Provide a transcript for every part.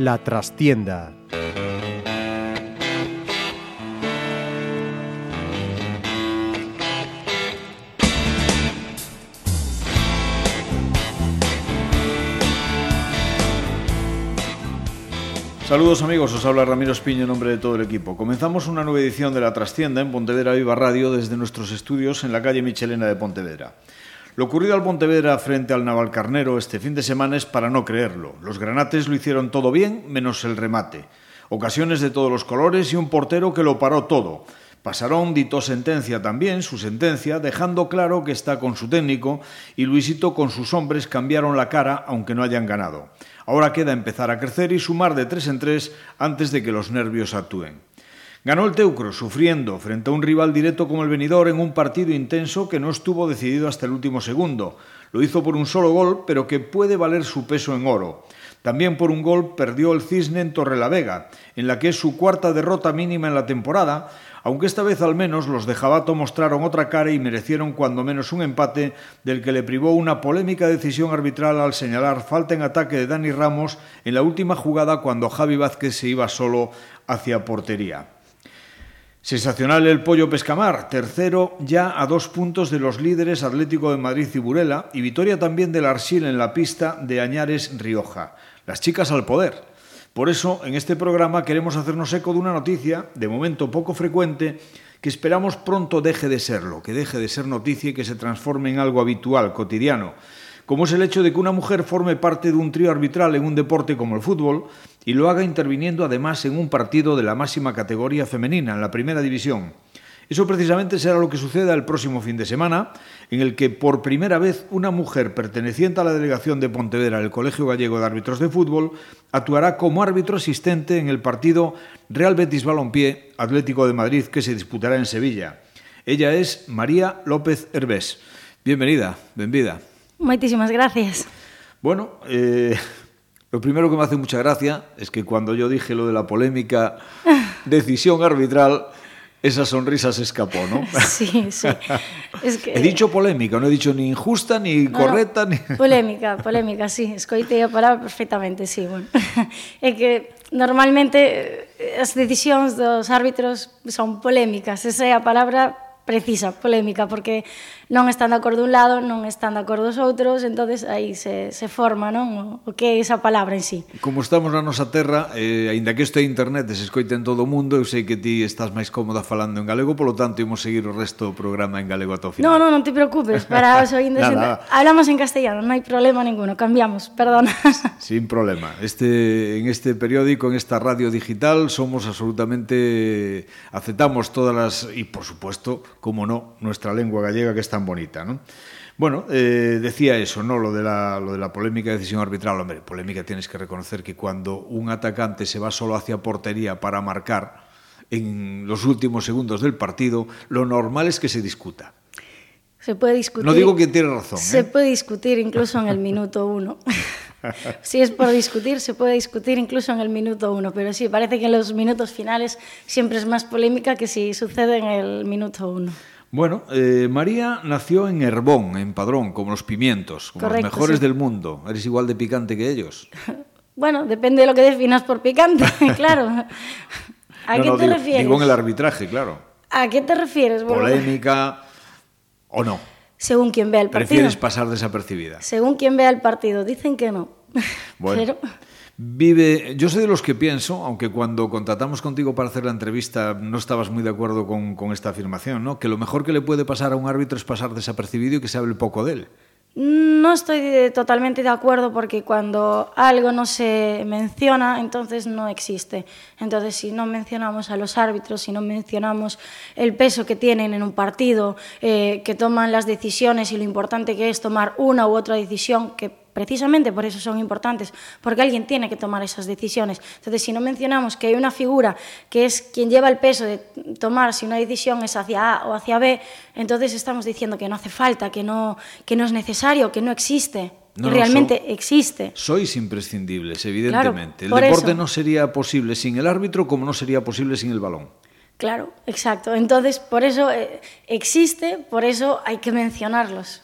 La trastienda. Saludos amigos, os habla Ramiro Espiño en nombre de todo el equipo. Comenzamos una nueva edición de La Trastienda en Pontevedra Viva Radio desde nuestros estudios en la calle Michelena de Pontevedra. Lo ocurrido al Pontevedra frente al Navalcarnero este fin de semana es para no creerlo. Los granates lo hicieron todo bien, menos el remate. Ocasiones de todos los colores y un portero que lo paró todo. Pasarón dictó sentencia también, su sentencia, dejando claro que está con su técnico y Luisito con sus hombres cambiaron la cara aunque no hayan ganado. Ahora queda empezar a crecer y sumar de tres en tres antes de que los nervios actúen. Ganó el Teucro, sufriendo frente a un rival directo como el venidor en un partido intenso que no estuvo decidido hasta el último segundo. Lo hizo por un solo gol, pero que puede valer su peso en oro. También por un gol perdió el Cisne en Torrelavega, en la que es su cuarta derrota mínima en la temporada, aunque esta vez al menos los de Jabato mostraron otra cara y merecieron cuando menos un empate del que le privó una polémica decisión arbitral al señalar falta en ataque de Dani Ramos en la última jugada cuando Javi Vázquez se iba solo hacia portería. Sensacional el Pollo Pescamar, tercero ya a dos puntos de los líderes Atlético de Madrid y Burela y victoria también del Arsil en la pista de Añares Rioja. Las chicas al poder. Por eso, en este programa queremos hacernos eco de una noticia, de momento poco frecuente, que esperamos pronto deje de serlo, que deje de ser noticia y que se transforme en algo habitual, cotidiano como es el hecho de que una mujer forme parte de un trío arbitral en un deporte como el fútbol y lo haga interviniendo además en un partido de la máxima categoría femenina, en la primera división. Eso precisamente será lo que suceda el próximo fin de semana, en el que por primera vez una mujer perteneciente a la delegación de Pontevedra del Colegio Gallego de Árbitros de Fútbol actuará como árbitro asistente en el partido Real Betis Balompié Atlético de Madrid que se disputará en Sevilla. Ella es María López Herbés. Bienvenida, bienvenida. Moitísimas gracias. Bueno, eh, lo primero que me hace mucha gracia es que cuando yo dije lo de la polémica decisión arbitral, Esa sonrisa se escapó, ¿no? Sí, sí. Es que... He dicho polémica, no he dicho ni injusta, ni no, correcta, no. ni... Polémica, polémica, sí. Escoitei a palabra perfectamente, sí. Bueno. É que normalmente eh, as decisións dos árbitros son polémicas. Esa é a palabra precisa polémica porque non están de acordo un lado, non están de acordo os outros, entonces aí se, se forma non o que é esa palabra en sí. Como estamos na nosa terra, eh, aínda que isto é internet e se escoita en todo o mundo, eu sei que ti estás máis cómoda falando en galego, polo tanto, imos seguir o resto do programa en galego ata o final. Non, non, non te preocupes, para os oindes... Nada. En... Hablamos en castellano, non hai problema ninguno, cambiamos, perdona. Sin problema. Este, en este periódico, en esta radio digital, somos absolutamente... aceptamos todas las... y, por supuesto, como no, nuestra lengua gallega que está tan bonita, ¿no? Bueno, eh, decía eso, ¿no? Lo de, la, lo de la polémica de decisión arbitral. Hombre, polémica tienes que reconocer que cuando un atacante se va solo hacia portería para marcar en los últimos segundos del partido, lo normal es que se discuta. Se puede discutir. No digo quién tiene razón. Se ¿eh? puede discutir incluso en el minuto uno. si es por discutir, se puede discutir incluso en el minuto uno. Pero sí, parece que en los minutos finales siempre es más polémica que si sucede en el minuto uno. Bueno, eh, María nació en Herbón, en Padrón, como los pimientos, como Correcto, los mejores sí. del mundo. ¿Eres igual de picante que ellos? bueno, depende de lo que definas por picante, claro. ¿A no, qué no, te digo, refieres? Digo en el arbitraje, claro. ¿A qué te refieres? Polémica o no. Según quien vea el partido. Prefieres pasar desapercibida. Según quien vea el partido. Dicen que no. Bueno. Pero... Vive, yo soy de los que pienso, aunque cuando contratamos contigo para hacer la entrevista no estabas muy de acuerdo con, con, esta afirmación, ¿no? que lo mejor que le puede pasar a un árbitro es pasar desapercibido y que se hable poco de él. No estoy totalmente de acuerdo porque cuando algo no se menciona, entonces no existe. Entonces, si no mencionamos a los árbitros, si no mencionamos el peso que tienen en un partido, eh, que toman las decisiones y lo importante que es tomar una u otra decisión, que precisamente por eso son importantes, porque alguien tiene que tomar esas decisiones. Entonces, si no mencionamos que hay una figura que es quien lleva el peso de tomar si una decisión es hacia A o hacia B, entonces estamos diciendo que no hace falta, que no, que no es necesario, que no existe. No, que realmente no, so, existe. Sois imprescindibles, evidentemente. Claro, el deporte eso. no sería posible sin el árbitro como no sería posible sin el balón. Claro, exacto. Entonces, por eso eh, existe, por eso hay que mencionarlos.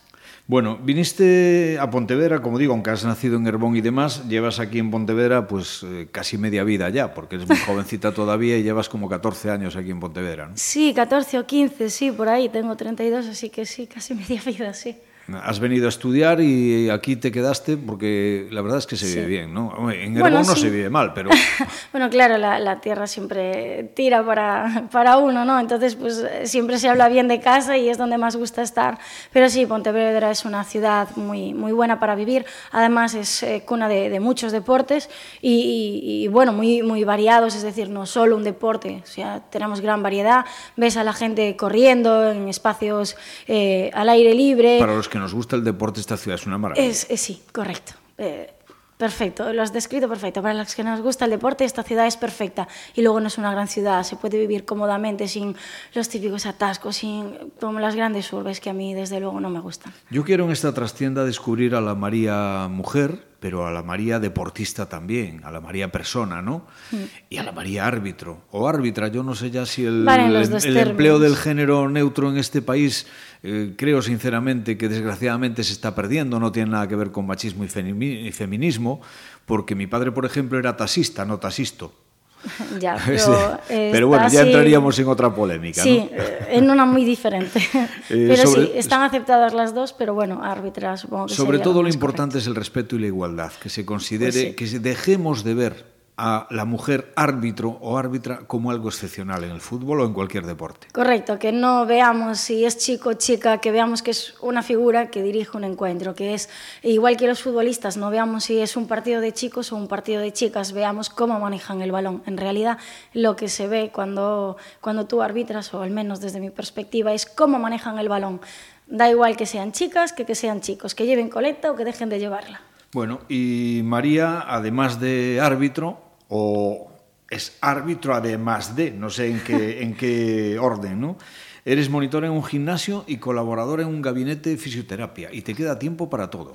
Bueno, viniste a Pontevedra, como digo, aunque has nacido en Herbón y demás, llevas aquí en Pontevedra pues eh, casi media vida ya, porque eres muy jovencita todavía y llevas como 14 años aquí en Pontevedra, ¿no? Sí, 14 o 15, sí, por ahí, tengo 32, así que sí, casi media vida, sí. Has venido a estudiar y aquí te quedaste porque la verdad es que se vive sí. bien, ¿no? En Herbón bueno, no sí. se vive mal, pero... bueno, claro, la, la, tierra siempre tira para, para uno, ¿no? Entonces, pues siempre se habla bien de casa y es donde más gusta estar. Pero sí, Pontevedra es una ciudad muy, muy buena para vivir. Además, es eh, cuna de, de, muchos deportes y, y, y, bueno, muy, muy variados, es decir, no solo un deporte, o sea, tenemos gran variedad. Ves a la gente corriendo en espacios eh, al aire libre. Para los que que nos gusta el deporte, esta ciudad es una maravilla. Es, es sí, correcto. Eh, perfecto, lo has descrito perfecto. Para los que nos gusta el deporte, esta ciudad es perfecta. Y luego no es una gran ciudad, se puede vivir cómodamente sin los típicos atascos, sin como las grandes urbes que a mí desde luego no me gustan. Yo quiero en esta trastienda descubrir a la María mujer, pero a la María deportista también, a la María persona, ¿no? Mm. Y a la María árbitro o árbitra. Yo no sé ya si el, vale, el, el empleo del género neutro en este país eh, creo sinceramente que desgraciadamente se está perdiendo, no tiene nada que ver con machismo y, y feminismo, porque mi padre, por ejemplo, era taxista, no taxisto. Ya, pero, pero bueno, ya entraríamos en otra polémica. Sí, ¿no? en una muy diferente. Eh, pero sobre, sí, están aceptadas las dos, pero bueno, árbitras supongo que Sobre todo lo importante correcto. es el respeto y la igualdad, que se considere, pues sí. que dejemos de ver a la mujer árbitro o árbitra como algo excepcional en el fútbol o en cualquier deporte. Correcto, que no veamos si es chico o chica, que veamos que es una figura que dirige un encuentro, que es igual que los futbolistas, no veamos si es un partido de chicos o un partido de chicas, veamos cómo manejan el balón. En realidad, lo que se ve cuando, cuando tú arbitras, o al menos desde mi perspectiva, es cómo manejan el balón. Da igual que sean chicas que que sean chicos, que lleven coleta o que dejen de llevarla. Bueno, y María, además de árbitro, o es árbitro además de, no sé en qué, en qué orden, ¿no? Eres monitor en un gimnasio y colaborador en un gabinete de fisioterapia y te queda tiempo para todo.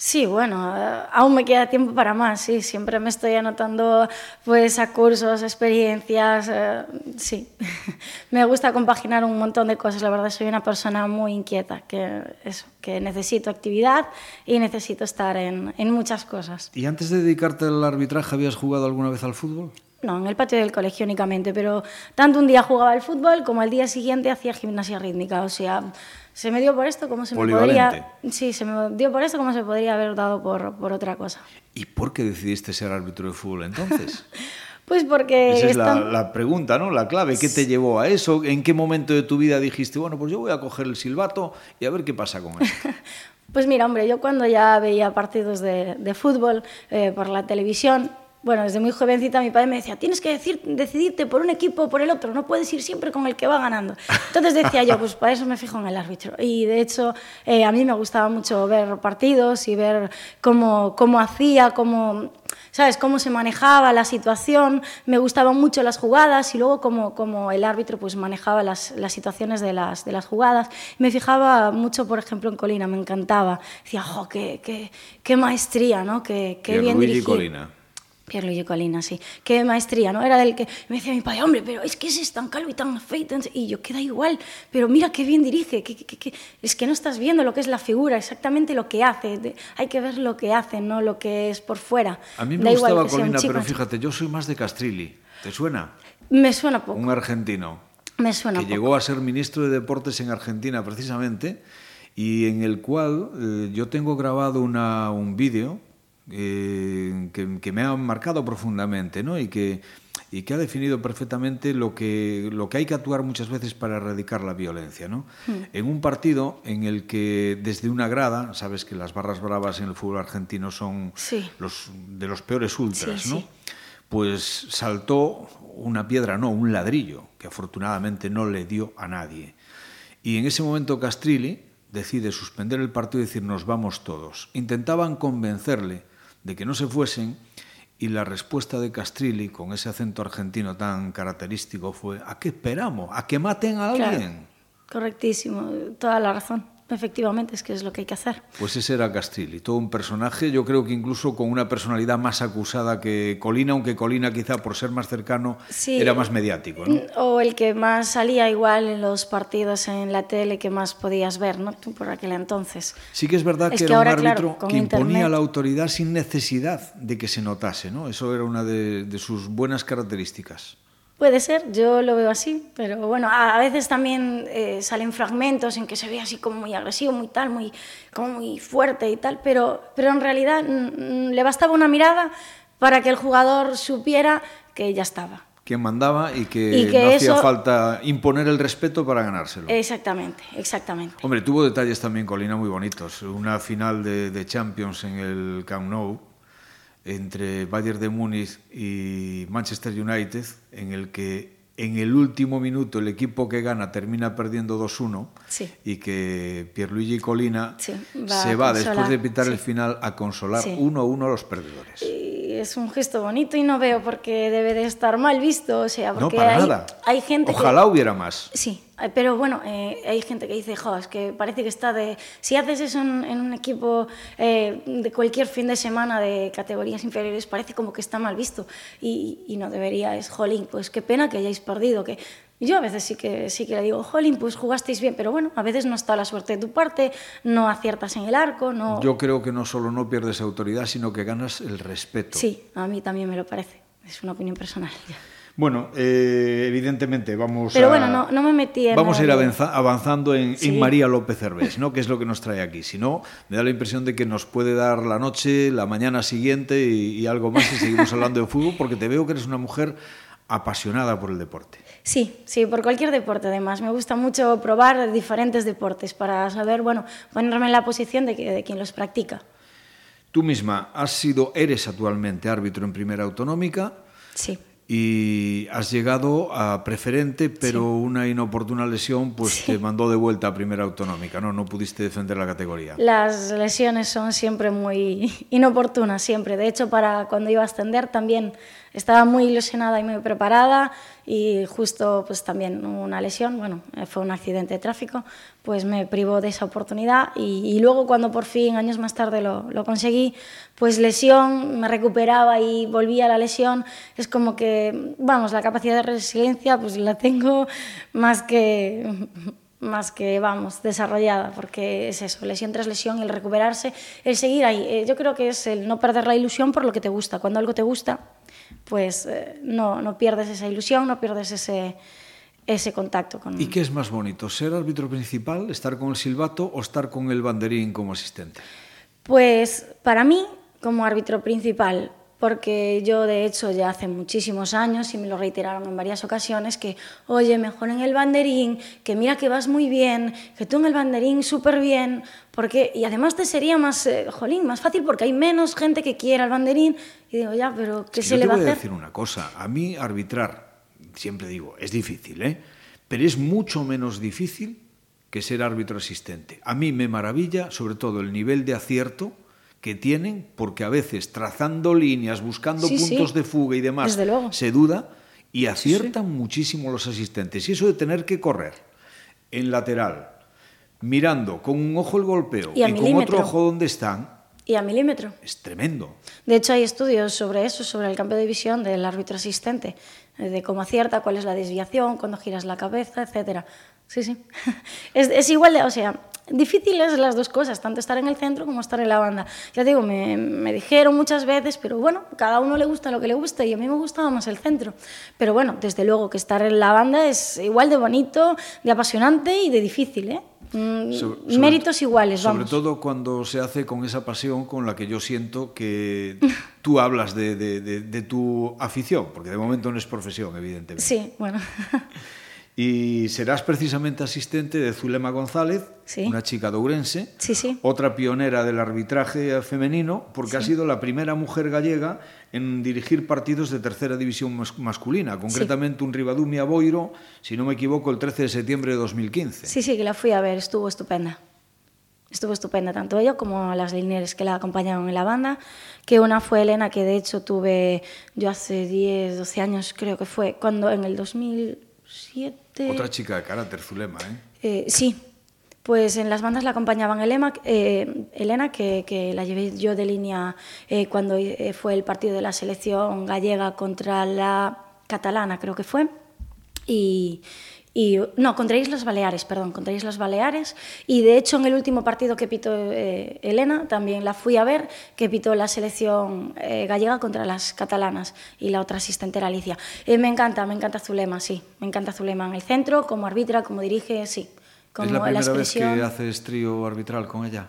Sí, bueno, aún me queda tiempo para más, sí, siempre me estoy anotando pues a cursos, experiencias, eh, sí. me gusta compaginar un montón de cosas, la verdad soy una persona muy inquieta, que eso, que necesito actividad y necesito estar en, en muchas cosas. ¿Y antes de dedicarte al arbitraje habías jugado alguna vez al fútbol? No, en el patio del colegio únicamente, pero tanto un día jugaba al fútbol como al día siguiente hacía gimnasia rítmica, o sea, se me dio por esto como se me podría sí se me dio por esto como se podría haber dado por, por otra cosa y por qué decidiste ser árbitro de fútbol entonces pues porque esa es están... la, la, pregunta no la clave qué te llevó a eso en qué momento de tu vida dijiste bueno pues yo voy a coger el silbato y a ver qué pasa con eso pues mira hombre yo cuando ya veía partidos de, de fútbol eh, por la televisión bueno, desde muy jovencita mi padre me decía, tienes que decir, decidirte por un equipo o por el otro, no puedes ir siempre con el que va ganando. Entonces decía yo, pues para eso me fijo en el árbitro. Y de hecho, eh, a mí me gustaba mucho ver partidos y ver cómo, cómo hacía, cómo, ¿sabes? cómo se manejaba la situación. Me gustaban mucho las jugadas y luego cómo, cómo el árbitro pues, manejaba las, las situaciones de las, de las jugadas. Me fijaba mucho, por ejemplo, en Colina, me encantaba. Decía, jo, qué, qué, qué maestría, ¿no? Qué, qué bien dirigido. Colina. Pierluigi Colina, sí. Qué maestría, ¿no? Era del que me decía mi padre, hombre, pero es que ese es tan calvo y tan afeito. Y yo, queda igual, pero mira qué bien dirige. Que, que, que, es que no estás viendo lo que es la figura, exactamente lo que hace. Hay que ver lo que hace, no lo que es por fuera. A mí me da gustaba Colina, pero fíjate, yo soy más de Castrilli. ¿Te suena? Me suena poco. Un argentino. Me suena Que poco. llegó a ser ministro de Deportes en Argentina, precisamente, y en el cual eh, yo tengo grabado una, un vídeo eh, que, que, me ha marcado profundamente ¿no? y, que, y que ha definido perfectamente lo que, lo que hay que actuar muchas veces para erradicar la violencia. ¿no? Mm. En un partido en el que desde una grada, sabes que las barras bravas en el fútbol argentino son sí. los, de los peores ultras, sí, ¿no? Sí. pues saltó una piedra, no, un ladrillo, que afortunadamente no le dio a nadie. Y en ese momento Castrilli decide suspender el partido y decir nos vamos todos. Intentaban convencerle de que no se fuesen, y la respuesta de Castrilli, con ese acento argentino tan característico, fue, ¿a qué esperamos? ¿A que maten a alguien? Claro. Correctísimo, toda la razón. Efectivamente, es que es lo que hay que hacer. Pues ese era Castrilli, todo un personaje, yo creo que incluso con una personalidad más acusada que Colina, aunque Colina quizá por ser más cercano Sí. era más mediático, ¿no? O el que más salía igual en los partidos en la tele que más podías ver, ¿no? Por aquel entonces. Sí que es verdad Es que, que era ahora, un árbitro claro, que imponía Internet- la autoridad sin necesidad de que se notase, ¿no? Eso era una de, de sus buenas características. Puede ser, yo lo veo así, pero bueno, a veces también eh, salen fragmentos en que se ve así como muy agresivo, muy tal, muy, como muy fuerte y tal, pero, pero en realidad mm, mm, le bastaba una mirada para que el jugador supiera que ya estaba. Quien mandaba y que, Y que no hacía falta imponer el respeto para ganárselo. Exactamente, exactamente. Hombre, tuvo detalles también, Colina, muy bonitos. Una final de, de Champions en el Camp Nou entre Bayern de Múnich y Manchester United, en el que en el último minuto el equipo que gana termina perdiendo 2-1 Sí. y que Pierluigi Colina Sí, va se a va después de pitar sí. el final a consolar Sí. 1-1 a los perdedores. Y es un gesto bonito y no veo por qué debe de estar mal visto, o sea, No, porque para hay, nada. hay gente que- Ojalá hubiera más. Sí, eh, pero bueno, eh, hay gente que dice, jo, es que parece que está de... Si haces eso en, en un equipo eh, de cualquier fin de semana de categorías inferiores, parece como que está mal visto y, y no debería, es, jolín, pues qué pena que hayáis perdido, que... Yo a veces sí que, sí que le digo, jolín, pues jugasteis bien, pero bueno, a veces no está la suerte de tu parte, no aciertas en el arco, no... Yo creo que no solo no pierdes autoridad, sino que ganas el respeto. Sí, a mí también me lo parece, es una opinión personal. ya. Bueno, eh, evidentemente vamos Pero a... bueno, no, no me metí en... Vamos a ir avanza- avanzando en. María López Cervés, ¿no? que es lo que nos trae aquí. Si no, me da la impresión de que nos puede dar la noche, la mañana siguiente y, y algo más si seguimos hablando de fútbol, porque te veo que eres una mujer apasionada por el deporte. Sí, sí, por cualquier deporte además. Me gusta mucho probar diferentes deportes para saber, bueno, ponerme en la posición de, que- de quien los practica. Tú misma has sido, eres actualmente árbitro en primera autonómica Sí. y has llegado a preferente, pero una inoportuna lesión pues te mandó de vuelta a primera autonómica, ¿no? No pudiste defender la categoría. Las lesiones son siempre muy inoportunas, siempre. De hecho, para cuando iba a ascender también estaba muy ilusionada y muy preparada y justo pues también una lesión, bueno, eh, fue un accidente de tráfico, pues me privó de esa oportunidad y, y luego cuando por fin, años más tarde, lo, lo conseguí, pues lesión, me recuperaba y volvía a la lesión, es como que, vamos, la capacidad de resiliencia pues la tengo más que más que, vamos, desarrollada, porque es eso, lesión tras lesión, el recuperarse, el seguir ahí. Eh, yo creo que es el no perder la ilusión por lo que te gusta. Cuando algo te gusta, pues eh, no, no pierdes esa ilusión, no pierdes ese, ese contacto con... ¿Y qué es más bonito, ser árbitro principal, estar con el silbato o estar con el banderín como asistente? Pues para mí, como árbitro principal, porque yo de hecho ya hace muchísimos años y me lo reiteraron en varias ocasiones que, oye, mejor en el banderín, que mira que vas muy bien, que tú en el banderín súper bien, porque, y además te sería más, eh, jolín, más fácil porque hay menos gente que quiera el banderín. Y digo, ya, pero ¿qué se yo le te va a voy a hacer? decir una cosa, a mí arbitrar, siempre digo, es difícil, ¿eh? Pero es mucho menos difícil que ser árbitro asistente. A mí me maravilla, sobre todo, el nivel de acierto que tienen, porque a veces trazando líneas, buscando Sí, sí. puntos de fuga y demás, se duda y aciertan muchísimo los asistentes. Y eso de tener que correr en lateral, mirando con un ojo el golpeo Y con otro ojo donde están, Y a milímetro. es tremendo. De hecho, hay estudios sobre eso, sobre el cambio de visión del árbitro asistente, eh, de cómo acierta, cuál es la desviación, cuando giras la cabeza, etcétera. Sí, sí. Es, es igual de, o sea, difíciles las dos cosas, tanto estar en el centro como estar en la banda. Ya te digo, me, me dijeron muchas veces, pero bueno, cada uno le gusta lo que le gusta y a mí me gustaba más el centro. Pero bueno, desde luego que estar en la banda es igual de bonito, de apasionante y de difícil, ¿eh? Mm, Sobre- sobre- méritos iguales, Sobre vamos. todo cuando se hace con esa pasión con la que yo siento que tú hablas de, de- de- de tu afición, porque de momento no es profesión, evidentemente. Sí, bueno. Y serás precisamente asistente de Zulema González, Sí. una chica de Ourense, Sí, sí. otra pionera del arbitraje femenino, porque ha sido la primera mujer gallega en dirigir partidos de tercera división mas- masculina, concretamente un Ribadumia Boiro, si no me equivoco, el 13 de septiembre de 2015. Sí, sí, que la fui a ver, estuvo estupenda. Estuvo estupenda, tanto ella como las líneas que la acompañaron en la banda, que una fue Elena, que de hecho tuve yo hace 10, 12 años, creo que fue, cuando en el 2007... Otra chica de carácter, Zulema, ¿eh? Eh, sí, Pues en las bandas la acompañaban Elena, eh, Elena que, que, la llevé yo de línea eh, cuando eh, fue el partido de la selección gallega contra la catalana, creo que fue. Y, y no, contra Islas Baleares, perdón, contra Islas Baleares. Y de hecho en el último partido que pitó eh, Elena, también la fui a ver, que pitó la selección eh, gallega contra las catalanas y la otra asistente era Alicia. Eh, me encanta, me encanta Zulema, sí, me encanta Zulema en el centro, como arbitra, como dirige, sí. Como ¿Es la primera la vez que haces trío arbitral con ella?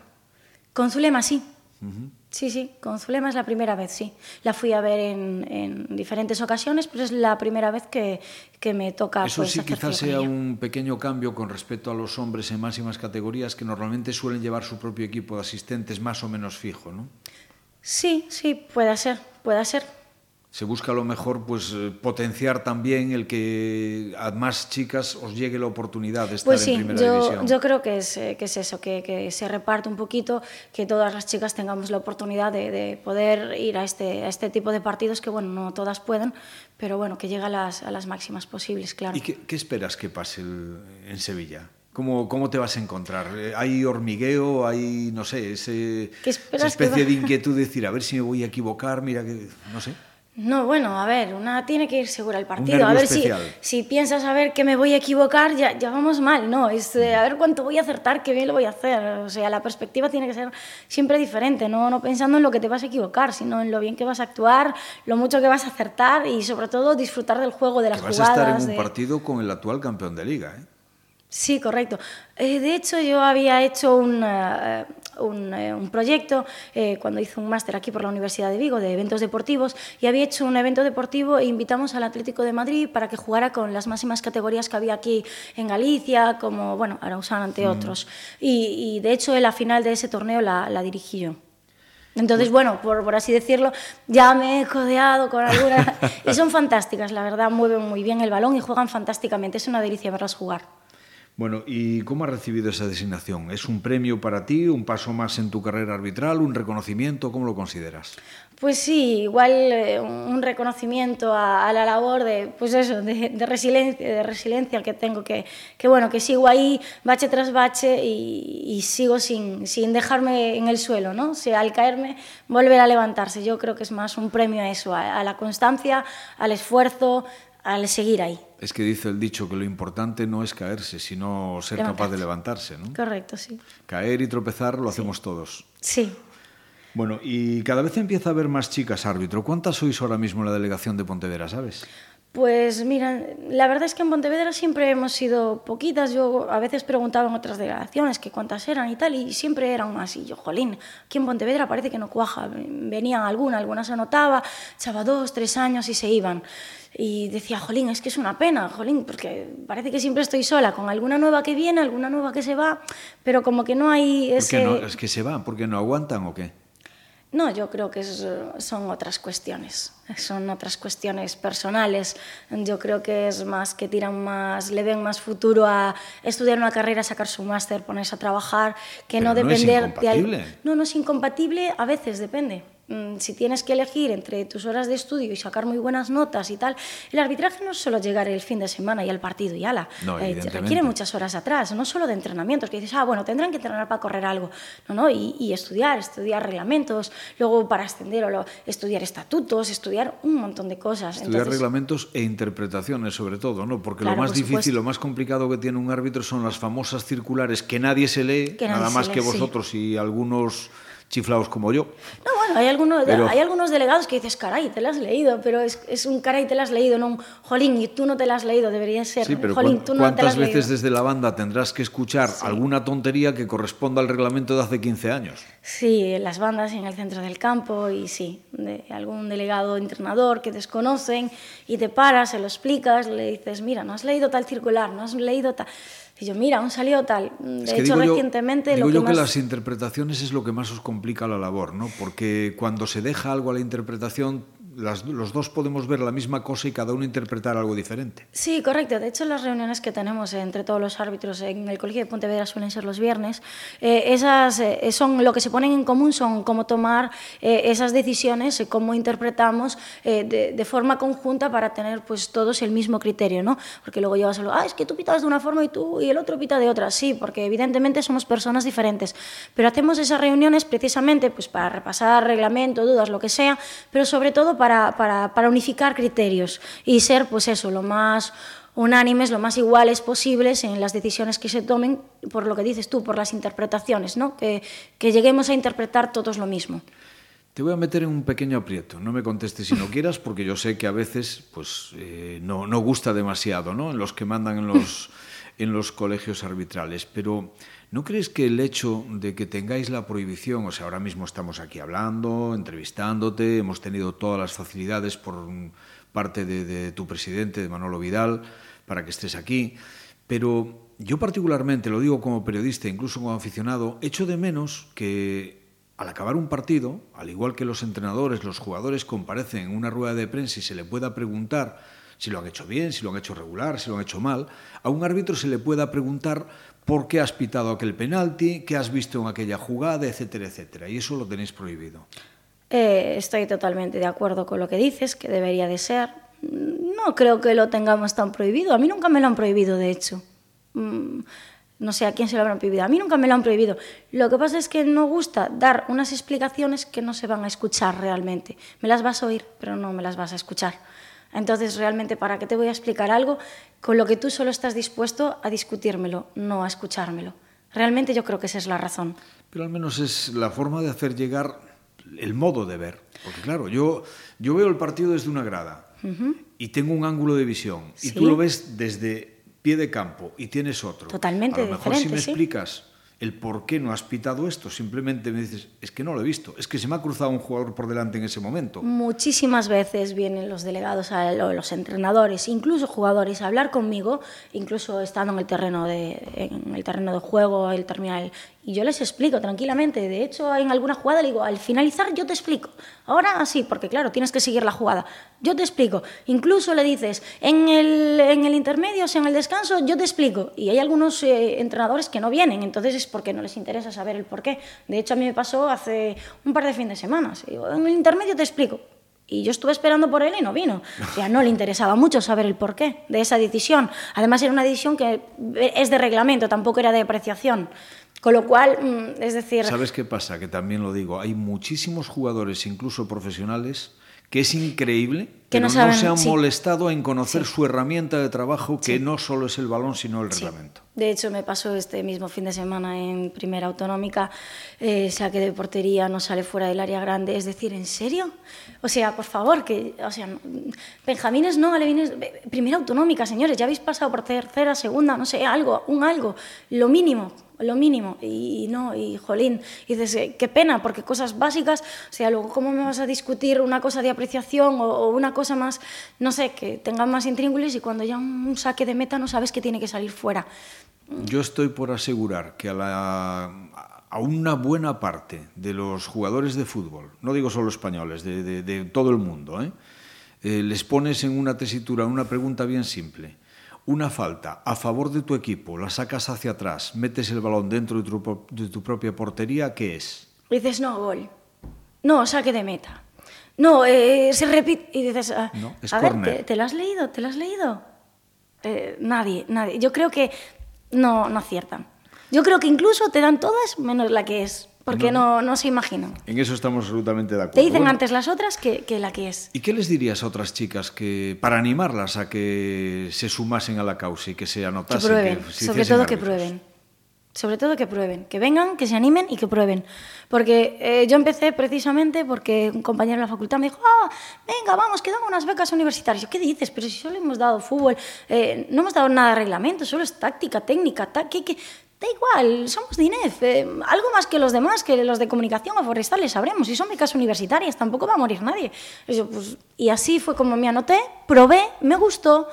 Con Zulema, sí. Uh -huh. Sí, sí, con Zulema es la primera vez, sí. La fui a ver en, en diferentes ocasiones, pero es la primera vez que, que me toca. Eso pues, sí, quizás sea un pequeño cambio con respecto a los hombres en máximas categorías que normalmente suelen llevar su propio equipo de asistentes más o menos fijo, ¿no? Sí, sí, puede ser, puede ser se busca a lo mejor pues potenciar también el que a más chicas os llegue la oportunidad de estar pues sí, en primera yo, división. Yo creo que es, que es eso, que, que, se reparte un poquito, que todas las chicas tengamos la oportunidad de, de, poder ir a este, a este tipo de partidos que, bueno, no todas pueden, pero bueno, que llegue a las, a las máximas posibles, claro. ¿Y qué, qué esperas que pase el, en Sevilla? ¿Cómo, ¿Cómo, te vas a encontrar? ¿Hay hormigueo? ¿Hay, no sé, ese, esa especie de inquietud de decir, a ver si me voy a equivocar? Mira que, no sé. No, bueno, a ver, una tiene que ir segura al partido. A ver si, si, piensas a ver que me voy a equivocar, ya, ya vamos mal, ¿no? Es eh, a ver cuánto voy a acertar, qué bien lo voy a hacer. O sea, la perspectiva tiene que ser siempre diferente, ¿no? no pensando en lo que te vas a equivocar, sino en lo bien que vas a actuar, lo mucho que vas a acertar y sobre todo disfrutar del juego, de las que vas jugadas. a estar en un de... partido con el actual campeón de liga, ¿eh? Sí, correcto. Eh, de hecho, yo había hecho un, uh, un, uh, un proyecto eh, cuando hice un máster aquí por la Universidad de Vigo de eventos deportivos y había hecho un evento deportivo e invitamos al Atlético de Madrid para que jugara con las máximas categorías que había aquí en Galicia, como bueno, Arausán, ante mm. otros. Y, y, de hecho, la final de ese torneo la, la dirigí yo. Entonces, bueno, por, por, así decirlo, ya me he codeado con algunas... y son fantásticas, la verdad, mueven muy bien el balón y juegan fantásticamente. Es una delicia verlas jugar. Bueno, ¿y cómo has recibido esa designación? ¿Es un premio para ti, un paso más en tu carrera arbitral, un reconocimiento? ¿Cómo lo consideras? Pues sí, igual eh, un reconocimiento a, la labor de, pues eso, de, resiliencia, de resiliencia que tengo, que, que bueno, que sigo ahí bache tras bache y, sigo sin, sin dejarme en el suelo, ¿no? O al caerme, volver a levantarse. Yo creo que es más un premio a eso, a la constancia, al esfuerzo, al seguir ahí. Es que dice el dicho que lo importante no es caerse, sino ser levantarse. capaz de levantarse, ¿no? Correcto, sí. Caer y tropezar lo sí. hacemos todos. Sí. Bueno, y cada vez empieza a haber más chicas árbitro. ¿Cuántas sois ahora mismo en la delegación de Pontevedra, sabes? Pues mira, la verdad es que en Pontevedra siempre hemos sido poquitas. Yo a veces preguntaba en otras delegaciones que cuántas eran y tal, y siempre eran más. Y yo, jolín, aquí en Pontevedra parece que no cuaja. Venían algunas, algunas se anotaba, echaba dos, tres años y se iban. Y decía, jolín, es que es una pena, jolín, porque parece que siempre estoy sola, con alguna nueva que viene, alguna nueva que se va, pero como que no hay ese... ¿Por qué no? ¿Es que se van? ¿Porque no aguantan o qué? No, yo creo que es, son otras cuestiones, son otras cuestiones personales. Yo creo que es más que tiran más, le ven más futuro a estudiar una carrera, sacar su máster, ponerse a trabajar, que Pero no depender no de No, no es incompatible, a veces depende. Mm, si tienes que elegir entre tus horas de estudio y sacar muy buenas notas y tal, el arbitraje no es solo llegar el fin de semana y al partido y ala. No, eh, requiere muchas horas atrás, no solo de entrenamientos, que dices, ah, bueno, tendrán que entrenar para correr algo. No, no, y, y estudiar, estudiar reglamentos, luego para ascender, o lo, estudiar estatutos, estudiar un montón de cosas. Estudiar Entonces, reglamentos e interpretaciones, sobre todo, ¿no? Porque Claro, lo más por difícil, supuesto. lo más complicado que tiene un árbitro son las famosas circulares que nadie se lee, Que nadie nada se más lee, que sí. vosotros y algunos chiflados como yo. No, bueno, hay algunos, Pero- hay algunos delegados que dices, caray, te lo has leído, pero es, es un caray, te lo has leído, no un jolín, y tú no te lo has leído, debería ser, Sí, pero jolín, ¿cuán- tú no te ¿cuántas has veces leído. desde la banda tendrás que escuchar alguna tontería que corresponda al reglamento de hace 15 años? Sí, en las bandas en el centro del campo y sí, de algún delegado entrenador que desconocen y te paras, se lo explicas, le dices, mira, no has leído tal circular, no has leído tal... Y yo, mira, aún salió tal. De Es que hecho, digo yo- recientemente digo lo que yo más... que las interpretaciones es lo que más os complica la labor, ¿no? Porque cuando se deja algo a la interpretación, las, los dos podemos ver la misma cosa y cada uno interpretar algo diferente. Sí, correcto. De hecho, las reuniones que tenemos entre todos los árbitros en el Colegio de Pontevedra suelen ser los viernes. Eh, esas eh, son lo que se ponen en común son cómo tomar eh, esas decisiones, cómo interpretamos de, de, forma conjunta para tener pues todos el mismo criterio, ¿no? Porque luego llevas a lo, ah, es que tú pitas de una forma y tú y el otro pita de otra. Sí, porque evidentemente somos personas diferentes. Pero hacemos esas reuniones precisamente pues para repasar reglamento, dudas, lo que sea, pero sobre todo para, para, para unificar criterios y ser, pues eso, lo más unánimes, lo más iguales posibles en las decisiones que se tomen, por lo que dices tú, por las interpretaciones, ¿no? que, que lleguemos a interpretar todos lo mismo. Te voy a meter en un pequeño aprieto, no me contestes si no quieras, porque yo sé que a veces pues, eh, no, no, gusta demasiado ¿no? en los que mandan en los, en los colegios arbitrales, pero ¿no crees que el hecho de que tengáis la prohibición, o sea, ahora mismo estamos aquí hablando, entrevistándote, hemos tenido todas las facilidades por parte de, tu presidente, de Manolo Vidal, para que estés aquí, pero yo particularmente, lo digo como periodista, incluso como aficionado, echo de menos que al acabar un partido, al igual que los entrenadores, los jugadores comparecen en una rueda de prensa y se le pueda preguntar si lo han hecho bien, si lo han hecho regular, si lo han hecho mal, a un árbitro se le pueda preguntar por qué has pitado aquel penalti, qué has visto en aquella jugada, etcétera, etcétera. Y eso lo tenéis prohibido. Eh, estoy totalmente de acuerdo con lo que dices, que debería de ser. No creo que lo tengamos tan prohibido. A mí nunca me lo han prohibido, de hecho. Mm, no sé a quién se lo habrán prohibido. A mí nunca me lo han prohibido. Lo que pasa es que no gusta dar unas explicaciones que no se van a escuchar realmente. Me las vas a oír, pero no me las vas a escuchar. Entonces, realmente, ¿para qué te voy a explicar algo con lo que tú solo estás dispuesto a discutírmelo, no a escuchármelo? Realmente yo creo que esa es la razón. Pero al menos es la forma de hacer llegar el modo de ver. Porque claro, yo, yo veo el partido desde una grada uh -huh. y tengo un ángulo de visión ¿Sí? y tú lo ves desde pie de campo y tienes otro. Totalmente A lo mejor si me ¿sí? explicas el por qué no has pitado esto, simplemente me dices, es que no lo he visto, es que se me ha cruzado un jugador por delante en ese momento. Muchísimas veces vienen los delegados, a, los entrenadores, incluso jugadores, a hablar conmigo, incluso estando en el terreno de, en el terreno de juego, el terminal, y yo les explico tranquilamente. De hecho, en alguna jugada le digo, al finalizar yo te explico. Ahora sí, porque claro, tienes que seguir la jugada. Yo te explico. Incluso le dices, en el, en el intermedio, o sea, en el descanso, yo te explico. Y hay algunos eh, entrenadores que no vienen, entonces es porque no les interesa saber el por qué. De hecho, a mí me pasó hace un par de fines de semana. En el intermedio te explico. Y yo estuve esperando por él y no vino. O sea, no le interesaba mucho saber el porqué de esa decisión. Además, era una decisión que es de reglamento, tampoco era de apreciación. Con lo cual, mm, es decir... ¿Sabes qué pasa? Que también lo digo, hay muchísimos jugadores, incluso profesionales, que es increíble que no, saben, no, se han sí. molestado en conocer sí. su herramienta de trabajo, que sí. no solo es el balón, sino el reglamento. De hecho, me pasó este mismo fin de semana en Primera Autonómica, eh, saque de portería, no sale fuera del área grande. Es decir, ¿en serio? O sea, por favor, que, o sea, Benjamines no, Alevines, Primera Autonómica, señores, ya habéis pasado por tercera, segunda, no sé, algo, un algo, lo mínimo, lo mínimo, y, y no, y jolín, y dices, eh, qué pena, porque cosas básicas, o sea, luego, ¿cómo me vas a discutir una cosa de apreciación o, o una cosa más, no sé, que tenga más intríngulis y cuando ya un saque de meta no sabes que tiene que salir fuera? Yo estoy por asegurar que a, la, a una buena parte de los jugadores de fútbol, no digo solo españoles, de, de, de todo el mundo, ¿eh? Eh, les pones en una tesitura una pregunta bien simple una falta a favor de tu equipo, la sacas hacia atrás, metes el balón dentro de tu, de tu propia portería, ¿qué es? dices, no, gol. No, saque de meta. No, eh, se repite. Y dices, ah, no, es a ver, ¿te, ¿te, lo has leído? ¿Te lo has leído? Eh, nadie, nadie. Yo creo que no, no aciertan. Yo creo que incluso te dan todas menos la que es porque no, no, se imaginan. En eso estamos absolutamente de acuerdo. Te dicen bueno, antes las otras que, que, la que es. ¿Y qué les dirías a otras chicas que para animarlas a que se sumasen a la causa y que se anotasen? Que prueben, que sobre todo que prueben. Sobre todo que prueben, que vengan, que se animen y que prueben. Porque eh, yo empecé precisamente porque un compañero de la facultad me dijo, ah, venga, vamos, que dan unas becas universitarias. ¿qué dices? Pero si solo hemos dado fútbol, eh, no hemos dado nada de reglamento, solo es táctica, técnica, ¿qué, qué? Da igual, somos de eh, algo más que los demás, que los de comunicación o forestales, sabremos. Si son becas universitarias, tampoco va a morir nadie. Eso, pues, y así fue como me anoté, probé, me gustó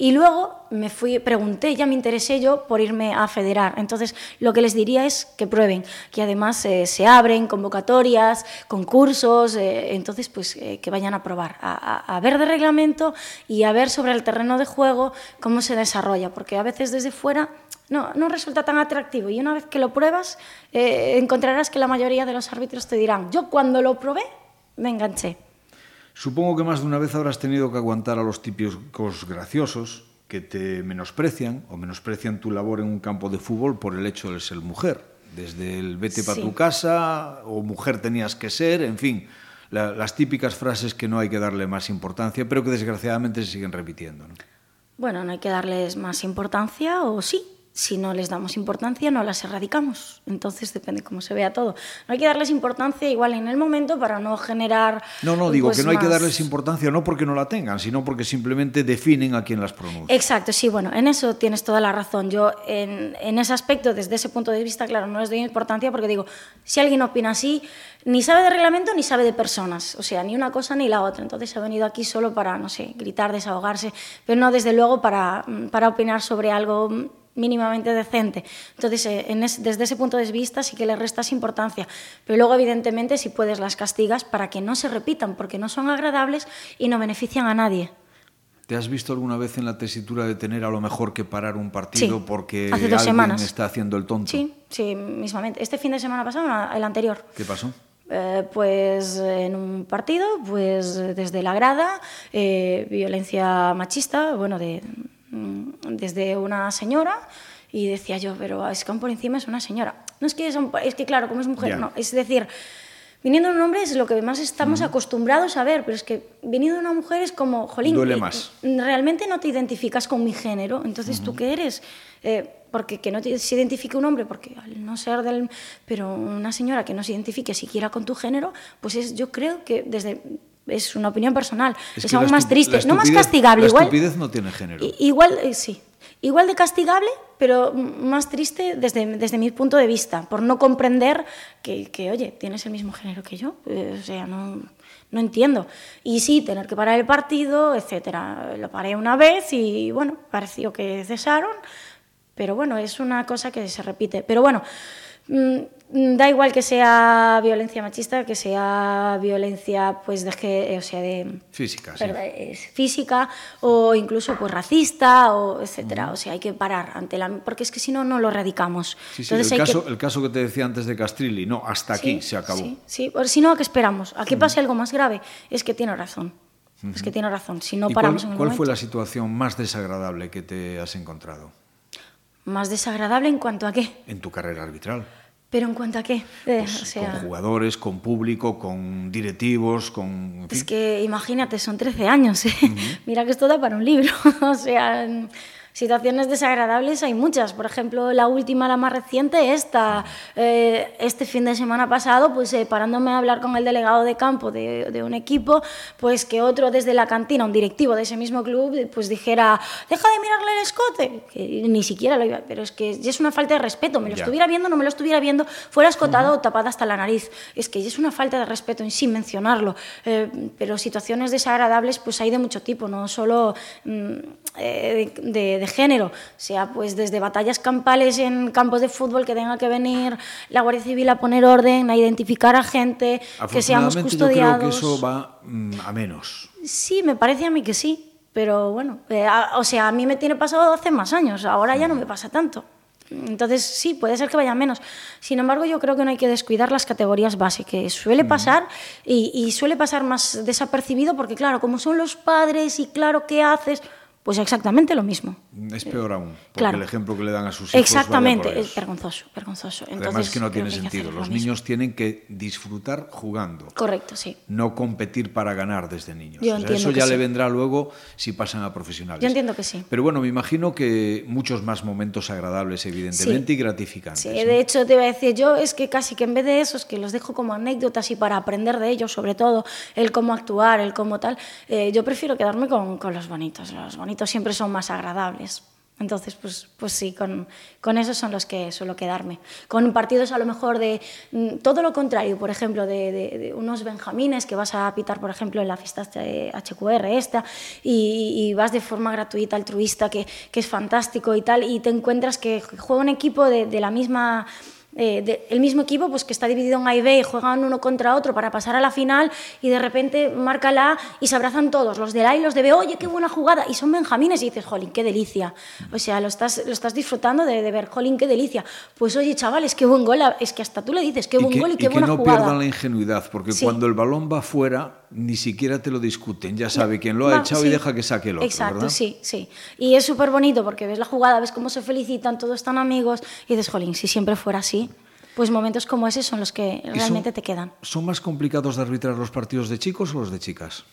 Y luego me fui, pregunté, ya me interesé yo por irme a federar. Entonces, lo que les diría es que prueben, que además eh, se abren convocatorias, concursos, eh, entonces, pues eh, que vayan a probar, a, ver de reglamento y a ver sobre el terreno de juego cómo se desarrolla, porque a veces desde fuera no, no resulta tan atractivo y una vez que lo pruebas, encontrarás que la mayoría de los árbitros te dirán, yo cuando lo probé, me enganché. Supongo que más de una vez habrás tenido que aguantar a los típicos graciosos que te menosprecian o menosprecian tu labor en un campo de fútbol por el hecho de ser mujer. Desde el vete para tu casa o mujer tenías que ser, en fin, las típicas frases que no hay que darle más importancia, pero que desgraciadamente se siguen repitiendo. Bueno, no hay que darles más importancia o sí, si no les damos importancia, no las erradicamos. Entonces depende cómo se vea todo. No hay que darles importancia igual en el momento para no generar. No, no, digo pues, que no hay que darles importancia no porque no la tengan, sino porque simplemente definen a quién las pronuncia. Exacto, sí, bueno, en eso tienes toda la razón. Yo, en, en ese aspecto, desde ese punto de vista, claro, no les doy importancia porque digo, si alguien opina así, ni sabe de reglamento ni sabe de personas, o sea, ni una cosa ni la otra. Entonces ha venido aquí solo para, no sé, gritar, desahogarse, pero no desde luego para, para opinar sobre algo mínimamente decente. Entonces, eh, en es, desde ese punto de vista sí que le restas importancia. Pero luego, evidentemente, si puedes, las castigas para que no se repitan, porque no son agradables y no benefician a nadie. ¿Te has visto alguna vez en la tesitura de tener a lo mejor que parar un partido sí, porque hace dos alguien semanas. está haciendo el tonto? Sí, sí, mismamente. Este fin de semana pasado, el anterior. ¿Qué pasó? Eh, pues en un partido, pues desde la grada, eh, violencia machista, bueno, de, desde una señora y decía yo, pero es que por encima es una señora. No es que, son, es que claro, como es mujer, yeah. no. Es decir, viniendo de un hombre es lo que más estamos mm. acostumbrados a ver, pero es que viniendo de una mujer es como, jolín, Duele más. realmente no te identificas con mi género, entonces uh -huh. tú qué eres. Eh, porque que no te, se identifique un hombre, porque al no ser del... Pero una señora que no se identifique siquiera con tu género, pues es, yo creo que desde es una opinión personal, es, es aún más triste, no más castigable. La igual, estupidez no tiene género. Igual, eh, sí, igual de castigable, pero más triste desde, desde mi punto de vista, por no comprender que, que oye, tienes el mismo género que yo, eh, o sea, no, no entiendo. Y sí, tener que parar el partido, etcétera. Lo paré una vez y, bueno, pareció que cesaron, pero bueno, es una cosa que se repite. Pero bueno, da igual que sea violencia machista, que sea violencia pues de que, o sea, de física, sí. física o incluso pues racista o etcétera, uh -huh. o sea, hay que parar ante la porque es que si no no lo radicamos. Sí, sí, Entonces, el, caso, que... el caso que te decía antes de Castrilli, no, hasta aquí se acabó. Sí, sí, si no, ¿a qué esperamos? ¿A que uh -huh. pase algo más grave? Es que tiene razón. Uh -huh. Es que tiene razón. Si no paramos cuál, en el ¿Cuál momento... fue la situación más desagradable que te has encontrado? ¿Más desagradable en cuanto a qué? En tu carrera arbitral. ¿Pero en cuanto a qué? Eh, pues o sea, con jugadores, con público, con directivos, con... Es que imagínate, son 13 años. ¿eh? Uh -huh. Mira que esto da para un libro. o sea, situaciones desagradables hay muchas. Por ejemplo, la última, la más reciente, esta. Eh, este fin de semana pasado, pues eh, parándome a hablar con el delegado de campo de, de, un equipo, pues que otro desde la cantina, un directivo de ese mismo club, pues dijera, deja de mirarle el escote. Que ni siquiera lo iba, pero es que es una falta de respeto. Me lo ya. estuviera viendo, no me lo estuviera viendo, fuera escotado uh -huh. o tapada hasta la nariz. Es que es una falta de respeto en sí mencionarlo. Eh, pero situaciones desagradables, pues hay de mucho tipo, no solo mm, eh, de género, sea, pues desde batallas campales en campos de fútbol que tenga que venir la Guardia Civil a poner orden, a identificar a gente, que seamos custodiados. Yo creo que eso va mm, a menos. Sí, me parece a mí que sí, pero bueno, eh, a, o sea, a mí me tiene pasado hace más años, ahora ya no me pasa tanto. Entonces, sí, puede ser que vaya menos. Sin embargo, yo creo que no hay que descuidar las categorías base, que suele pasar y, y suele pasar más desapercibido porque, claro, como son los padres y claro, ¿qué haces? Pues exactamente lo mismo. Es peor aún, porque claro. el ejemplo que le dan a sus hijos. Exactamente, es vergonzoso, vergonzoso. Entonces, Además, que no tiene sentido. Los niños tienen que disfrutar jugando. Correcto, sí. No competir para ganar desde niños. Yo o sea, eso ya sí. le vendrá luego si pasan a profesionales. Yo entiendo que sí. Pero bueno, me imagino que muchos más momentos agradables, evidentemente, sí. y gratificantes. Sí, de hecho, te iba a decir yo, es que casi que en vez de eso, es que los dejo como anécdotas y para aprender de ellos, sobre todo, el cómo actuar, el cómo tal, eh, yo prefiero quedarme con, con los bonitos. Los bonitos siempre son más agradables. Entonces, pues, pues sí, con, con esos son los que suelo quedarme. Con partidos a lo mejor de mm, todo lo contrario, por ejemplo, de, de, unos benjamines que vas a pitar, por ejemplo, en la fiesta HQR esta, y, y vas de forma gratuita, altruista, que, que, es fantástico y tal, y te encuentras que juega un equipo de, de la misma eh, el mismo equipo pues, que está dividido en A y B y juegan uno contra otro para pasar a la final y de repente marca la A y se abrazan todos, los de A y los de B, oye, qué buena jugada, y son benjamines y dices, jolín, qué delicia. O sea, lo estás, lo estás disfrutando de, de ver, jolín, qué delicia. Pues oye, chavales, qué buen gol, es que hasta tú le dices, qué buen gol y qué buena jugada. Y que no pierdan la ingenuidad, porque cuando el balón va fuera, ni siquiera te lo discuten, ya sabe quién lo ha echado y deja que saque el otro. Exacto, sí, sí. Y es súper bonito porque ves la jugada, ves cómo se felicitan, todos están amigos y dices, jolín, si siempre fuera así, pues momentos como ese son los que realmente te quedan. ¿Son más complicados de arbitrar los partidos de chicos o los de chicas?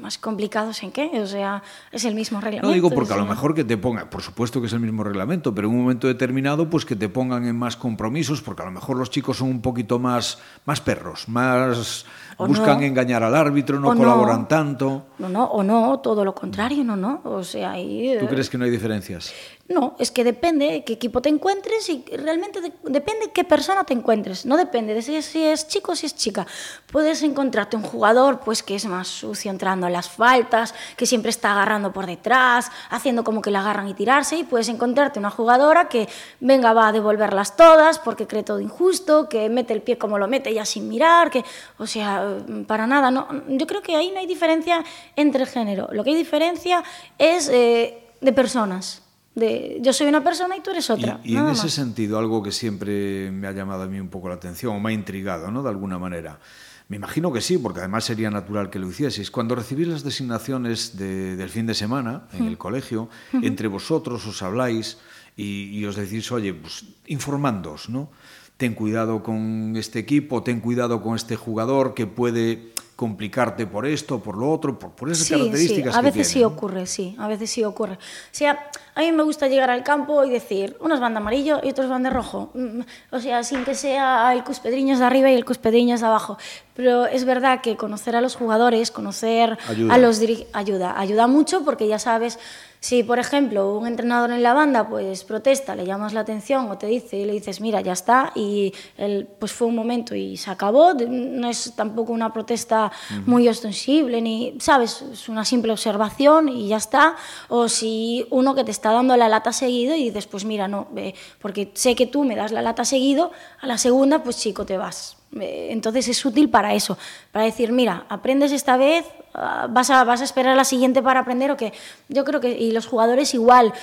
¿Más complicados en qué? O sea, es el mismo reglamento. No digo porque a lo mejor que te pongan, por supuesto que es el mismo reglamento, pero en un momento determinado, pues que te pongan en más compromisos, porque a lo mejor los chicos son un poquito más, más perros, más buscan engañar al árbitro, no colaboran tanto. No, no, o no, todo lo contrario, no, no. O sea, ahí. ¿Tú crees que no hay diferencias? No, es que depende qué equipo te encuentres y realmente depende qué persona te encuentres. No depende de si, si, es chico o si es chica. Puedes encontrarte un jugador pues que es más sucio entrando a las faltas, que siempre está agarrando por detrás, haciendo como que la agarran y tirarse. Y puedes encontrarte una jugadora que venga, va a devolverlas todas porque cree todo injusto, que mete el pie como lo mete ya sin mirar, que, o sea, para nada. No, yo creo que ahí no hay diferencia entre género. Lo que hay diferencia es eh, de personas de yo soy una persona y tú eres otra. Y, en ese sentido, algo que siempre me ha llamado a mí un poco la atención o me ha intrigado, ¿no? De alguna manera. Me imagino que sí, porque además sería natural que lo hicieseis. Cuando recibís las designaciones del fin de semana en el colegio, entre vosotros os habláis y, os decís, oye, pues informándoos, ¿no? Ten cuidado con este equipo, ten cuidado con este jugador que puede complicarte por esto, por lo otro, por, por esas sí, características sí. A veces sí ocurre, sí, a veces sí ocurre. O sea, a mí me gusta llegar al campo y decir, unos van de amarillo y otros van de rojo. Mm, o sea, sin que sea el cuspedriño de arriba y el cuspedriño de abajo. Pero es verdad que conocer a los jugadores, conocer ayuda. a los ayuda, ayuda mucho porque ya sabes si, por ejemplo, un entrenador en la banda pues protesta, le llamas la atención o te dice y le dices, mira, ya está, y él, pues fue un momento y se acabó, no es tampoco una protesta uh -huh. muy ostensible, ni, ¿sabes? Es una simple observación y ya está. O si uno que te está dando la lata seguido y dices, pues mira, no, eh, porque sé que tú me das la lata seguido, a la segunda, pues chico, te vas. Entonces es útil para eso, para decir, mira, aprendes esta vez, ah, vas a, vas a esperar a la siguiente para aprender o que yo creo que, y los jugadores igual,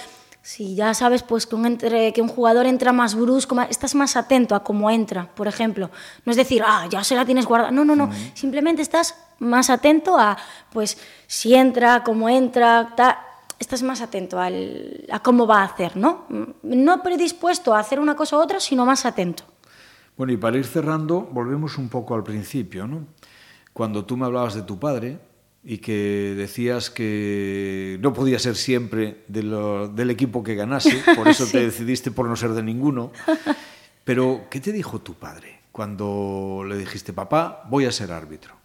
si ya sabes pues que un, entre, que un jugador entra más brusco, más, estás más atento a cómo entra, por ejemplo. No es decir, ah, ya se la tienes guardada. No, no, no. Uh -huh. Simplemente estás más atento a, pues, si entra, cómo entra, estás más atento al, a cómo va a hacer, ¿no? No predispuesto a hacer una cosa u otra, sino más atento. Bueno, y para ir cerrando, volvemos un poco al principio, ¿no? Cuando tú me hablabas de tu padre y que decías que no podía ser siempre de lo, del equipo que ganase, por eso sí. te decidiste por no ser de ninguno. Pero, ¿qué te dijo tu padre cuando le dijiste, papá, voy a ser árbitro?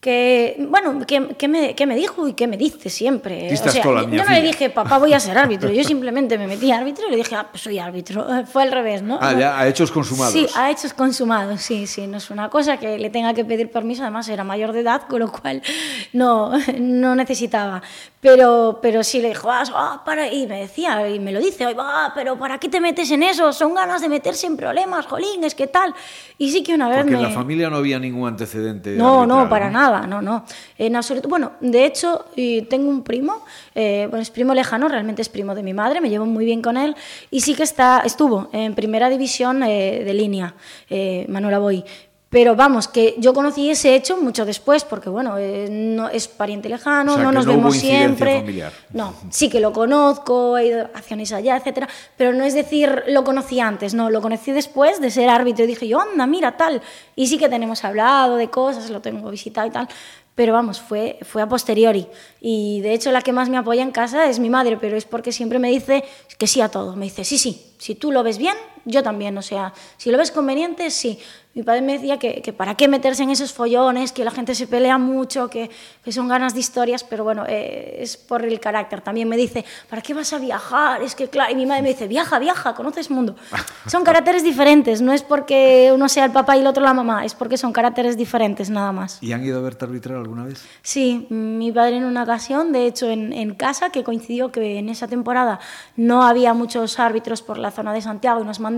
Que, bueno, que, que, me, que me dijo y que me dice siempre. O sea, yo no le dije, papá, voy a ser árbitro. Yo simplemente me metí árbitro y le dije, ah, pues soy árbitro. Fue al revés, ¿no? Ah, ya, a hechos consumados. Sí, a hechos consumados, sí, sí. No es una cosa que le tenga que pedir permiso. Además, era mayor de edad, con lo cual no, no necesitaba. Pero, pero sí le dijo, ah, ah, para, y me decía, y me lo dice, ah, pero ¿para qué te metes en eso? Son ganas de meterse en problemas, jolín, es que tal. Y sí que una vez Porque me... en la familia no había ningún antecedente. No, no, para ¿no? No, no. En absoluto. Bueno, de hecho, tengo un primo, eh, bueno, es primo lejano, realmente es primo de mi madre, me llevo muy bien con él, y sí que está, estuvo en primera división eh, de línea, eh, Manuel Aboy. Pero vamos, que yo conocí ese hecho mucho después, porque bueno, eh, no, es pariente lejano, o sea, no nos no vemos siempre. Familiar. No, sí que lo conozco, he ido acciones allá, etcétera, pero no es decir lo conocí antes, no, lo conocí después de ser árbitro y dije yo, anda, mira, tal. Y sí que tenemos hablado de cosas, lo tengo visitado y tal, pero vamos, fue, fue a posteriori. Y de hecho la que más me apoya en casa es mi madre, pero es porque siempre me dice que sí a todo. Me dice, sí, sí, si tú lo ves bien, yo también. O sea, si lo ves conveniente, sí. mi padre me decía que, que, para qué meterse en esos follones, que la gente se pelea mucho, que, que son ganas de historias, pero bueno, eh, es por el carácter. También me dice, ¿para qué vas a viajar? Es que claro, y mi madre me dice, viaja, viaja, conoces mundo. Son caracteres diferentes, no es porque uno sea el papá y el otro la mamá, es porque son caracteres diferentes nada más. ¿Y han ido a verte arbitrar alguna vez? Sí, mi padre en una ocasión, de hecho en, en casa, que coincidió que en esa temporada no había muchos árbitros por la zona de Santiago y nos mandaron,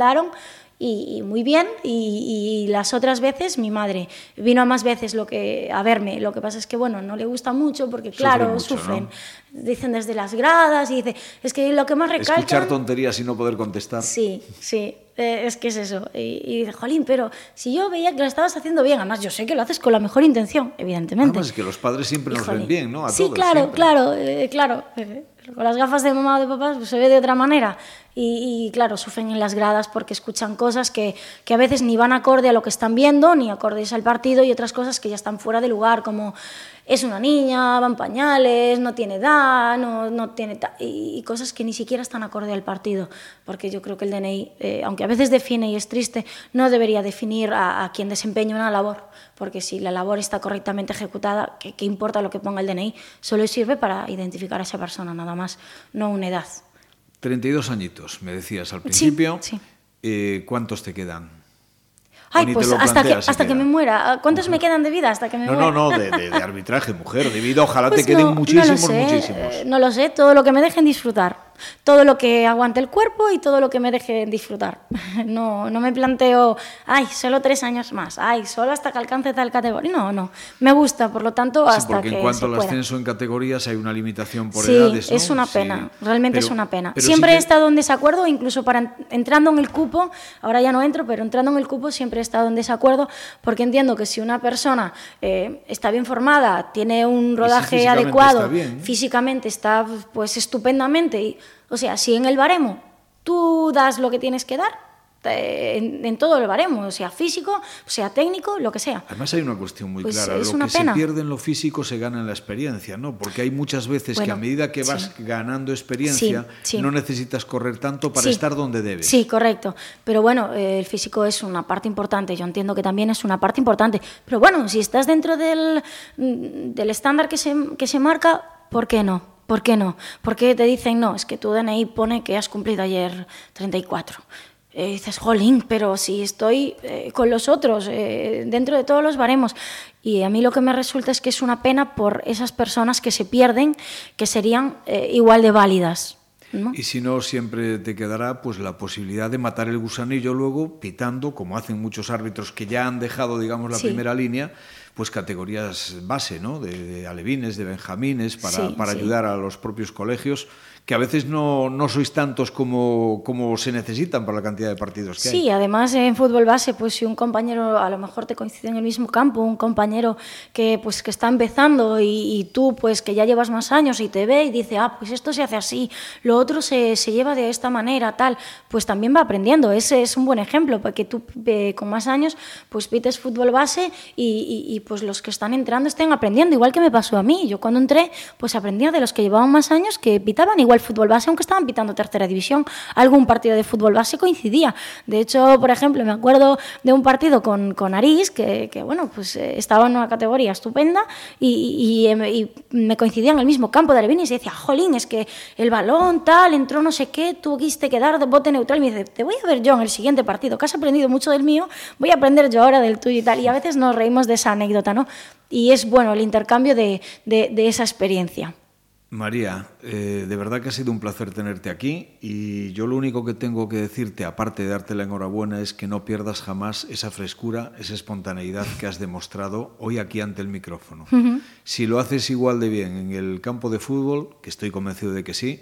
y, muy bien. Y, las otras veces mi madre vino más veces lo que, a verme. Lo que pasa es que, bueno, no le gusta mucho porque, claro, sufren. Dicen desde las gradas y dice, es que lo que más recalca... Escuchar tonterías y no poder contestar. Sí, sí, eh, es que es eso. Y, dice, Jolín, pero si yo veía que lo estabas haciendo bien, además yo sé que lo haces con la mejor intención, evidentemente. Además es que los padres siempre nos ven bien, ¿no? A sí, todos, claro, siempre. claro, eh, claro. Eh, con las gafas de mamá o de papá pues, se ve de otra manera. Y, y, claro, sufren en las gradas porque escuchan cosas que, que, a veces ni van acorde a lo que están viendo, ni acordes al partido, y otras cosas que ya están fuera de lugar, como es una niña, van pañales, no tiene edad, no, no tiene y, y, cosas que ni siquiera están acorde al partido, porque yo creo que el DNI, eh, aunque a veces define y es triste, no debería definir a, a, quien desempeña una labor, porque si la labor está correctamente ejecutada, ¿qué, ¿qué importa lo que ponga el DNI? Solo sirve para identificar a esa persona, nada más, no una edad. 32 añitos, me decías al principio. Sí, sí. Eh, ¿Cuántos te quedan? Ay, pues hasta, que, hasta que me muera. ¿Cuántos me quedan de vida hasta que me no, muera? No, no, de, de, de, arbitraje, mujer. De vida, ojalá pues te queden no, muchísimos, no lo sé, muchísimos. No lo sé, todo lo que me dejen disfrutar todo lo que aguante el cuerpo y todo lo que me deje disfrutar. No, no me planteo, ay, solo tres años más, ay, solo hasta que alcance tal categoría. No, no, me gusta, por lo tanto, hasta sí, porque que en cuanto al ascenso en categorías hay una limitación por sí, edades, ¿no? es una pena, sí. realmente pero, es una pena. Siempre he estado en desacuerdo, incluso para entrando en el cupo, ahora ya no entro, pero entrando en el cupo siempre he estado en desacuerdo, porque entiendo que si una persona eh, está bien formada, tiene un rodaje adecuado, está bien. físicamente está pues estupendamente y o sea, si en el baremo tú das lo que tienes que dar, en, en, todo el baremo, sea físico, sea técnico, lo que sea. Además hay una cuestión muy pues clara, es lo una que pena. se pierde en lo físico se gana en la experiencia, ¿no? Porque hay muchas veces bueno, que a medida que vas sí. ganando experiencia sí, sí. no necesitas correr tanto para estar donde debes. Sí, correcto. Pero bueno, eh, el físico es una parte importante, yo entiendo que también es una parte importante. Pero bueno, si estás dentro del, del estándar que se, que se marca, ¿por qué no? ¿Por qué no? ¿Por qué te dicen, no, es que tu DNI pone que has cumplido ayer 34? Eh, dices, jolín, pero si estoy eh, con los otros, eh, dentro de todos los baremos. Y a mí lo que me resulta es que es una pena por esas personas que se pierden, que serían eh, igual de válidas. ¿No? Y si no, siempre te quedará pues la posibilidad de matar el gusanillo luego pitando, como hacen muchos árbitros que ya han dejado, digamos, la Sí. primera línea, pues categorías base, ¿no? De, de alevines, de benjamines, para, Sí, para ayudar a los propios colegios, que a veces no, no sois tantos como, como se necesitan para la cantidad de partidos que Sí, hay. además en fútbol base, pues si un compañero a lo mejor te coincide en el mismo campo, un compañero que pues que está empezando y, y tú pues que ya llevas más años y te ve y dice, ah, pues esto se hace así, lo otro se, se lleva de esta manera, tal, pues también va aprendiendo. Ese es un buen ejemplo, porque tú eh, con más años pues pites fútbol base y, y, y, pues los que están entrando estén aprendiendo, igual que me pasó a mí. Yo cuando entré pues aprendía de los que llevaban más años que pitaban igual fútbol base, aunque estaban pitando tercera división. Algún partido de fútbol base coincidía. De hecho, por ejemplo, me acuerdo de un partido con, con Arís, que, que bueno, pues eh, estaba en una categoría estupenda y, y, y, me coincidía en el mismo campo de Alevines y decía, jolín, es que el balón tal, entró no sé qué, tuviste que dar de bote neutral. Y me dice, te voy a ver yo en el siguiente partido, que has aprendido mucho del mío, voy a aprender yo ahora del tuyo y tal. Y a veces nos reímos de esa anécdota, ¿no? Y es bueno el intercambio de, de, de esa experiencia. María, eh, de verdad que ha sido un placer tenerte aquí y yo lo único que tengo que decirte, aparte de darte la enhorabuena, es que no pierdas jamás esa frescura, esa espontaneidad que has demostrado hoy aquí ante el micrófono. Uh -huh. Si lo haces igual de bien en el campo de fútbol, que estoy convencido de que sí,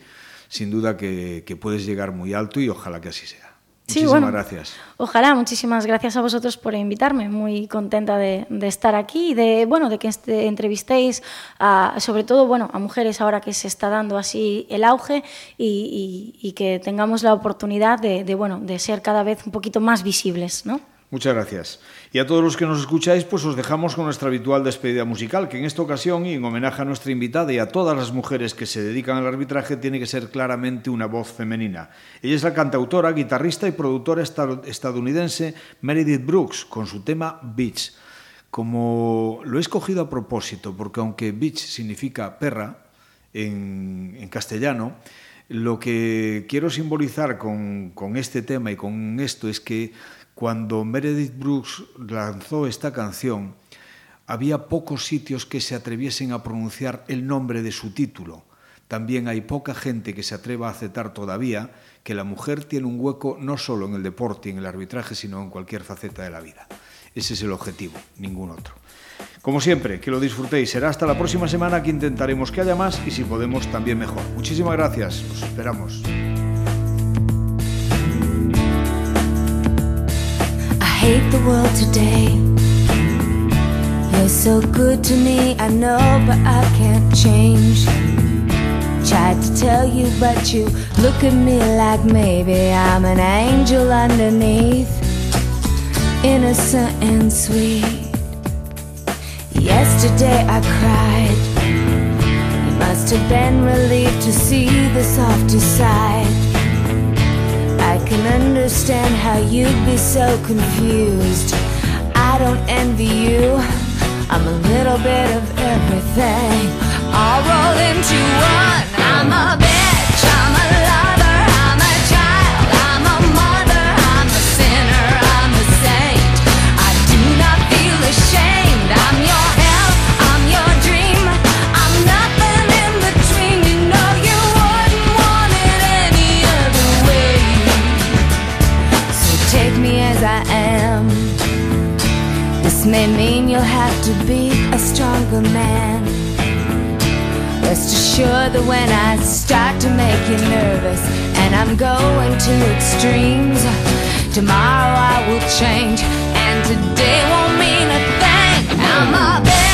sin duda que, que puedes llegar muy alto y ojalá que así sea. Sí, muchísimas bueno, gracias. Ojalá, muchísimas gracias a vosotros por invitarme. Muy contenta de, de estar aquí y de, bueno, de que este, entrevistéis a, sobre todo bueno, a mujeres ahora que se está dando así el auge y, y, y que tengamos la oportunidad de, de, bueno, de ser cada vez un poquito más visibles. ¿no? Muchas gracias. Y a todos los que nos escucháis, pues os dejamos con nuestra habitual despedida musical, que en esta ocasión, y en homenaje a nuestra invitada y a todas las mujeres que se dedican al arbitraje, tiene que ser claramente una voz femenina. Ella es la cantautora, guitarrista y productora estadounidense Meredith Brooks, con su tema Beach. Como lo he escogido a propósito, porque aunque Beach significa perra en, castellano, lo que quiero simbolizar con este tema y con esto es que cuando Meredith Brooks lanzó esta canción, había pocos sitios que se atreviesen a pronunciar el nombre de su título. También hay poca gente que se atreva a aceptar todavía que la mujer tiene un hueco no solo en el deporte y en el arbitraje, sino en cualquier faceta de la vida. Ese es el objetivo, ningún otro. Como siempre, que lo disfrutéis. Será hasta la próxima semana que intentaremos que haya más y si podemos también mejor. Muchísimas gracias. Os esperamos. The world today. You're so good to me, I know, but I can't change. Tried to tell you, but you look at me like maybe I'm an angel underneath, innocent and sweet. Yesterday I cried. You must have been relieved to see the softer side. Can understand how you'd be so confused. I don't envy you. I'm a little bit of everything, all rolled into one. I'm a bitch. May mean you'll have to be a stronger man. Rest assured that when I start to make you nervous and I'm going to extremes, tomorrow I will change and today won't mean a thing. I'm a